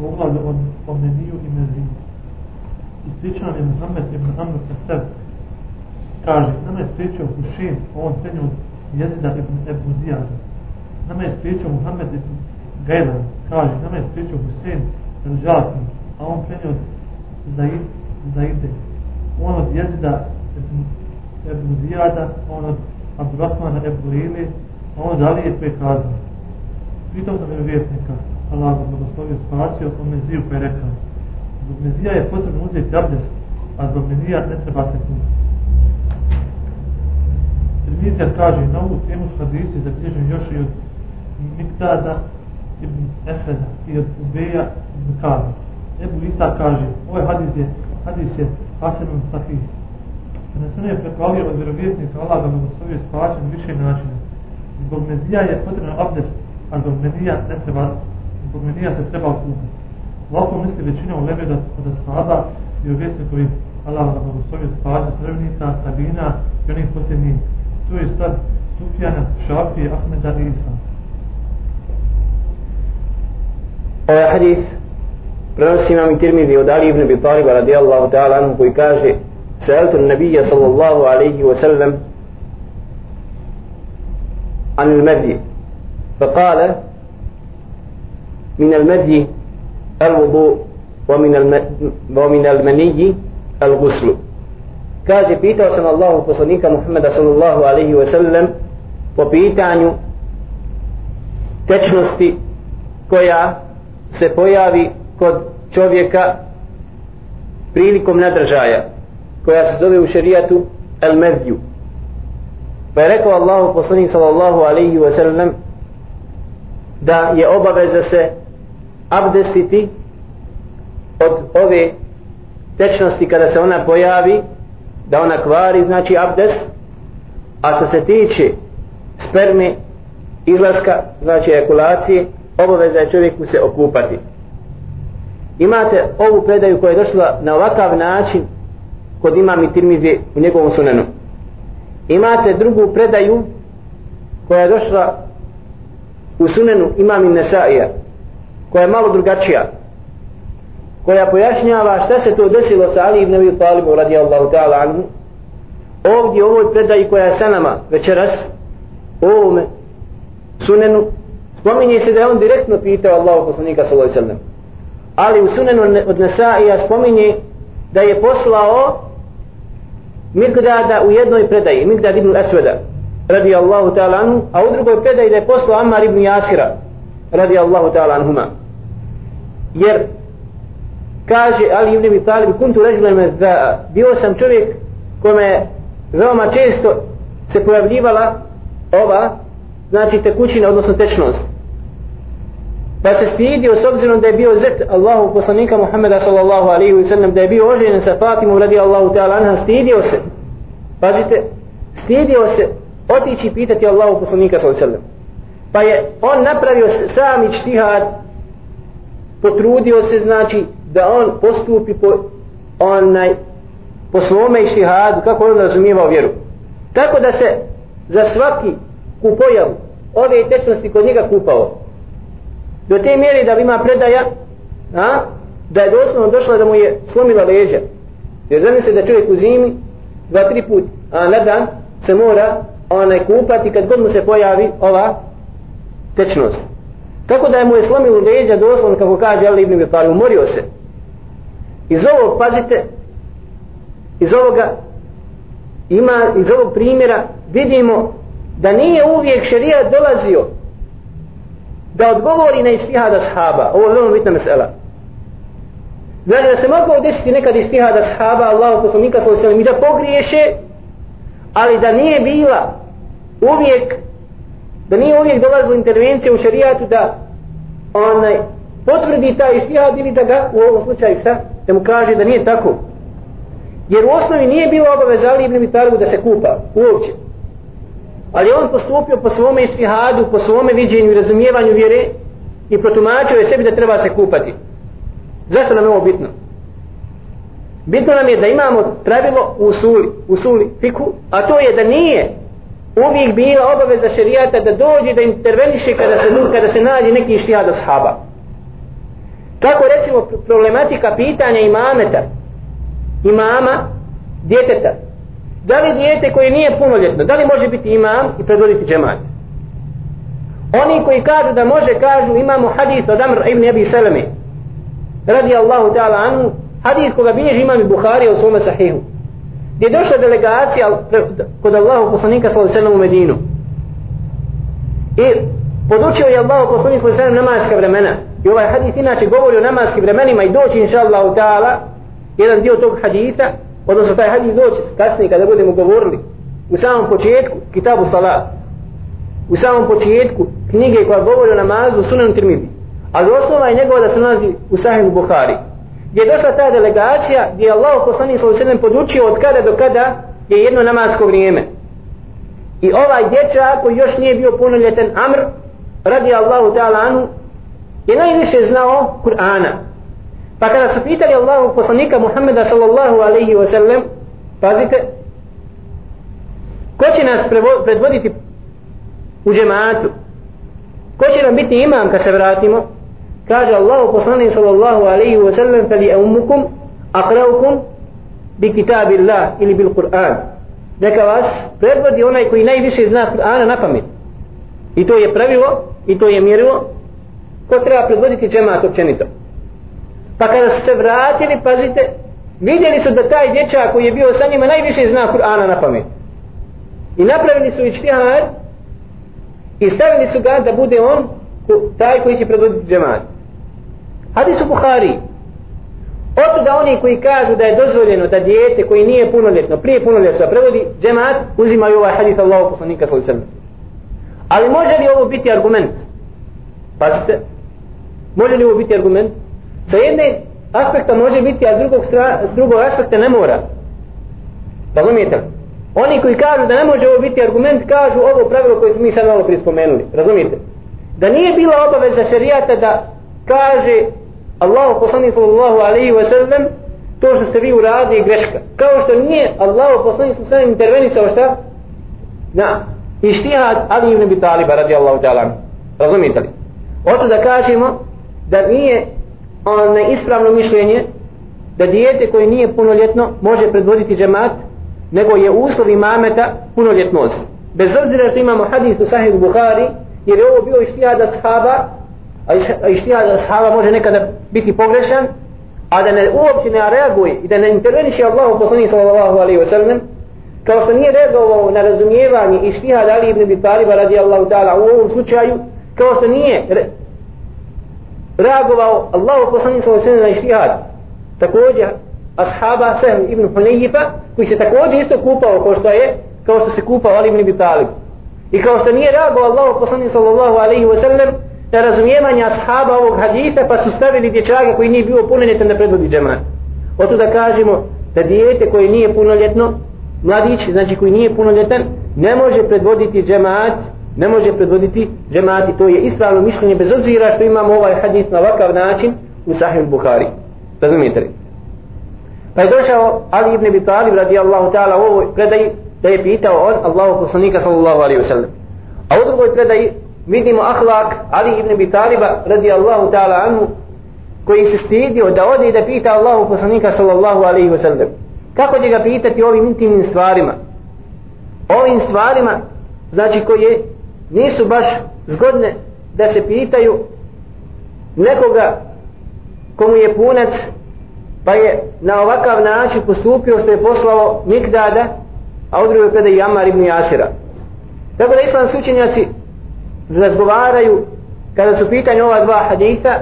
poglavlju o, o meniju i meziju. sličan je Muhammed ibn Amr Kaseb. Kaže, nama je spriječio Hušin, ovom srednju jezida ibn Ebu Zijada. Nama je spriječio Muhammed ibn Gajlan. Kaže, nama je spriječio Husein el a on prenio Zaid, Zaide. On od jezida ibn Ebu Zijada, on od Abdurrahmana Ebu Lili, a on dalje je prekazano. Pitao sam je vjetnika, Allah ga blagoslovio spasio, od meziju koji je rekao. Zbog mezija je potrebno uzeti abdest, a zbog mezija ne treba se kupiti. Tirmizija kaže, na ovu temu s hadisi zabilježen još i od Miktada ibn Efeda i od Ubeja ibn Kabe. Ebu Isa kaže, ovaj hadis je, hadis je Hasanun Sahih. Preneseno je preko Ali od vjerovjesnika Allah ga blagoslovio spašen više načina. Zbog mezija je potrebno abdest, a zbog mezija ne treba zbog menija se treba okupiti. Ovako misli većina u lebe da od sahaba i u koji Allah da blagoslovio spađa srevnika, Sabina i onih posljednjih. Tu je sad Sufjana, Šafi, Ahmeda i Isa. Ovaj hadis prenosi imam i tirmidi od Ali ibn Abi radijallahu ta'ala anhu koji kaže سألت النبي صلى الله عليه وسلم عن المذي فقال من المذي الوضوء ومن الم... ومن المني الغسل kaže pitao sam Allahu poslanika Muhammeda sallallahu alaihi wa sallam po pitanju tečnosti koja se pojavi kod čovjeka prilikom nadržaja koja se zove u šerijatu el medju pa je rekao Allahu poslanik sallallahu alaihi wa sallam da je obaveza se abdestiti od ove tečnosti kada se ona pojavi da ona kvari znači abdest a što se tiče sperme izlaska znači ejakulacije obaveza je čovjeku se okupati. Imate ovu predaju koja je došla na ovakav način kod imam i tirmizi u njegovom sunenu. Imate drugu predaju koja je došla u sunenu imam i nesaija koja je malo drugačija koja pojašnjava šta se to desilo sa Ali ibn Abi Talibom radijallahu ta'ala anhu. Ovdje u ovoj predaji koja je sa nama večeras u ovome sunenu spominje se da je on direktno pitao Allahu poslanika sallallahu alaihi sallam. Ali u sunenu od Nesaija spominje da je poslao Migdada u jednoj predaji Migdad ibn Asveda radijallahu ta'ala anhu a u drugoj predaji da je poslao Ammar ibn Jasira radijallahu ta'ala anhuma jer kaže Ali ibn Abi Talib kuntu rajulan madza'a bio sam čovjek kome veoma često se pojavljivala ova znači tekućina odnosno tečnost. Pa se stidio s obzirom da je bio zet Allahu poslanika Muhammeda sallallahu alaihi wa sallam da je bio oženjen sa Fatimom radi Allahu ta'ala anha stidio se. Pazite stidio se otići pitati Allahu poslanika sallallahu alaihi wa sallam. Pa je on napravio sami čtihad potrudio se znači da on postupi po onaj po svome ištihadu kako on razumijevao vjeru. Tako da se za svaki kupojavu ove tečnosti kod njega kupao. Do te mjere da ima predaja a, da je doslovno došla da mu je slomila leđa. Jer zamisli da čovjek u zimi dva tri put a na dan se mora onaj kupati kad god mu se pojavi ova tečnost tako da je mu je slomilo leđa doslovno kako kaže Ali ibn Bifari umorio se. Iz ovog pazite iz ovoga ima iz ovog primjera vidimo da nije uvijek šerijat dolazio da odgovori na istihada sahaba ovo je veoma bitna mesela. Znači da se mogu desiti nekad istihada sahaba Allahu poslanika sallallahu i da pogriješe ali da nije bila uvijek da nije uvijek dolazila intervencija u šarijatu da onaj potvrdi taj istihad ili da ga u ovom slučaju šta? Da mu kaže da nije tako. Jer u osnovi nije bilo obaveza Ali ibn Vitalibu da se kupa uopće. Ali on postupio po svome istihadu po svome viđenju i razumijevanju vjere i protumačio je sebi da treba se kupati. Zašto nam je ovo bitno? Bitno nam je da imamo pravilo u suli, u suli fiku, a to je da nije uvijek bila obaveza šerijata da dođe da interveniše kada se, kada se nađe neki ištihad ashaba. Tako kako recimo problematika pitanja imameta imama djeteta. Da li djete koje nije punoljetno da li može biti imam i predvoditi džemat? Oni koji kažu da može kažu imamo hadith od Amr ibn Abi Salame radi Allahu ta'ala anhu hadith koga bilježi imam Bukhari u svome sahihu gdje je došla delegacija kod Allahu poslanika sallallahu alejhi u Medinu. I podučio je Allahu poslanik sallallahu alejhi namaska vremena. I ovaj hadith inače govori o namaskim vremenima i doći inša Allahu ta'ala jedan dio tog haditha odnosno taj hadith doći kasnije kada budemo govorili u samom početku kitabu salat. U samom početku knjige koja govori o namazu sunan tirmidhi. Ali osnova je njegova da se nalazi u Sahih Bukhari gdje je došla ta delegacija gdje je Allah poslanik sallallahu alejhi podučio od kada do kada je jedno namasko vrijeme. I ovaj dječak koji još nije bio punoljetan Amr radi Allahu ta'ala anu je najviše znao Kur'ana. Pa kada su pitali Allahu poslanika Muhammeda sallallahu alaihi wa sallam pazite ko će nas predvoditi u džematu? Ko će nam biti imam kad se vratimo? Kaže Allahu poslanik sallallahu alaihi wa sallam fali ummukum akraukum bi kitabi Allah ili bil Kur'an neka vas predvodi onaj koji najviše zna Kur'ana na pamet. I to je pravilo i to je mjerilo. Ko treba predvoditi džemat općenito? Pa kada su se vratili pazite vidjeli su da taj dječak koji je bio sa njima najviše zna Kur'ana na pamet. I napravili su ištihar i stavili su ga da bude on taj koji će predvoditi džemat hadis u Buhari Oto da oni koji kažu da je dozvoljeno da dijete koji nije punoljetno, prije punoljetstva prevodi džemat, uzimaju ovaj hadis Allahu poslanika sallallahu alejhi Ali može li ovo biti argument? Pazite. Može li ovo biti argument? Sa jedne aspekta može biti, a s drugog, stra, s drugog aspekta ne mora. Razumijete? Oni koji kažu da ne može ovo biti argument, kažu ovo pravilo koje smo mi sad malo prispomenuli. Razumijete? Da nije bila obaveza šerijata da kaže Allahu poslanik sallallahu alaihi wa sallam to što ste vi uradili je greška. Kao što nije Allahu poslanik sallallahu alaihi intervenisao šta? Na ištihad Ali ibn Abi Talib radijallahu ta'ala. Razumijete li? Oto da kažemo da nije ono ispravno mišljenje da dijete koje nije punoljetno može predvoditi džemat nego je uslov imameta punoljetnost. Bez obzira što imamo hadis u Sahih Bukhari jer je ovo bio ištihad ashaba a ištihad ashaba može nekada biti pogrešan a da ne uopće ne reaguje i da ne interveniše Allahu poslanik sallallahu alaihi wa sallam kao što nije reagovao na razumijevanje ištihad Ali ibn Abi Taliba radijallahu ta'ala u ovom slučaju kao što nije re, reagovao Allahu poslanik sallallahu alaihi wa sallam na ištihad. Također ashaba Sahm ibn Hunayfa, koji se također isto kupao kao što je kao što se kupao Ali ibn Abi Talib. I kao što nije reagovao Allahu poslanik sallallahu alaihi wa sallam nerazumijevanja ashaba ovog hadita pa su stavili dječaka koji nije bio punoljetan da predvodi džemat. Oto da kažemo da dijete koje nije punoljetno, mladić, znači koji nije punoljetan, ne može predvoditi džemat, ne može predvoditi džemat i to je ispravno mišljenje bez obzira što imamo ovaj hadit na ovakav način u Sahih Bukhari. Razumijete li? Pa je došao Ali ibn Abi Talib radijallahu ta'ala u ovoj predaji da je pitao on Allahu poslanika sallallahu alaihi wa sallam. A u drugoj predaji vidimo ahlak Ali ibn Abi Taliba radi Allahu ta'ala anhu koji se stidio da ode i da pita Allahu poslanika sallallahu alaihi wa sallam kako će ga pitati ovim intimnim stvarima? Ovim stvarima znači koje nisu baš zgodne da se pitaju nekoga komu je punac pa je na ovakav način postupio što je poslao Mikdada a u drugoj predaj Jamar ibn Jasira. Tako da islamski učenjaci razgovaraju kada su pitanje ova dva haditha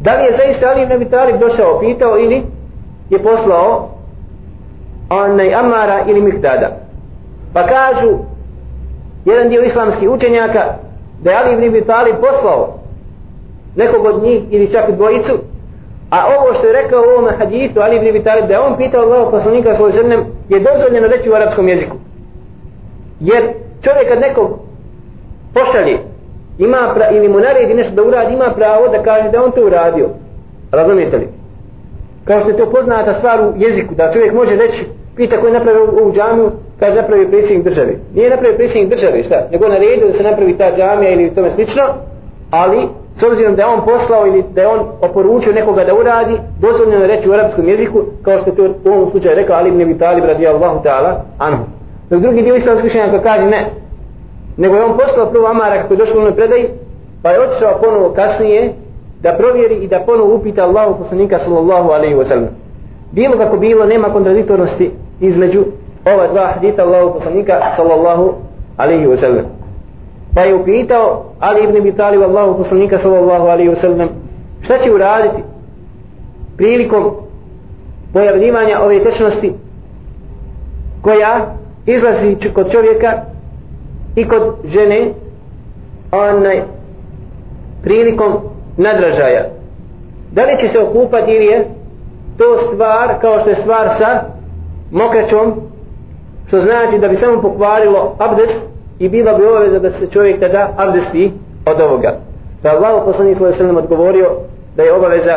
da li je zaista Ali ibn Abi Talib došao pitao ili je poslao onaj Amara ili Mikdada pa kažu jedan dio islamskih učenjaka da je Ali ibn Abi Talib poslao nekog od njih ili čak dvojicu a ovo što je rekao u ovom hadithu Ali ibn Abi Talib da je on pitao Allah poslanika svoj je dozvoljeno reći u arapskom jeziku. Jer čovjek kad nekog pošalje ima pra, ili mu naredi nešto da uradi ima pravo da kaže da on to uradio. Razumijete li? Kao što je to poznata stvar u jeziku da čovjek može reći pita ko je napravio ovu džamiju kaže napravio predsjednik države. Nije napravio predsjednik države šta? Nego naredio da se napravi ta džamija ili tome slično ali s obzirom da je on poslao ili da je on oporučio nekoga da uradi, dozvoljeno je reći u arapskom jeziku, kao što je to u ovom slučaju rekao Ali ibn Abi Talib radijallahu ta'ala anhu. Dok drugi dio islamskih učenjaka kaže ne, nego je on poslao prvo Amara kako je došlo u onoj predaji, pa je otišao ponovo kasnije da provjeri i da ponovo upita Allahu poslanika sallallahu alaihi wa sallam. Bilo kako bilo, nema kontradiktornosti između ova dva hadita Allahu poslanika sallallahu alaihi wa sallam. Pa je upitao Ali ibn Abi Talib Allahu poslanika sallallahu alaihi wa sallam šta će uraditi prilikom pojavljivanja ove tečnosti koja izlazi kod čovjeka i kod žene onaj prilikom nadražaja. Da li će se okupati ili je? To stvar kao što je stvar sa mokraćom što znači da bi samo pokvarilo abdest i bila bi obaveza da se čovjek tada abdesti od ovoga. Pa Allah poslanih svoje sredem odgovorio da je obaveza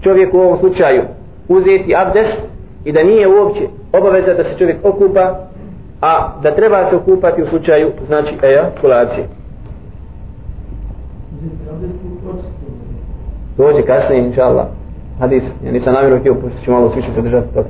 čovjeku u ovom slučaju uzeti abdest i da nije uopće obaveza da se čovjek okupa a da treba se okupati u slučaju znači ejakulacije dođe kasnije inša Allah. Hadis ja nisam namjerno htio pošto ću malo svišće se držati toga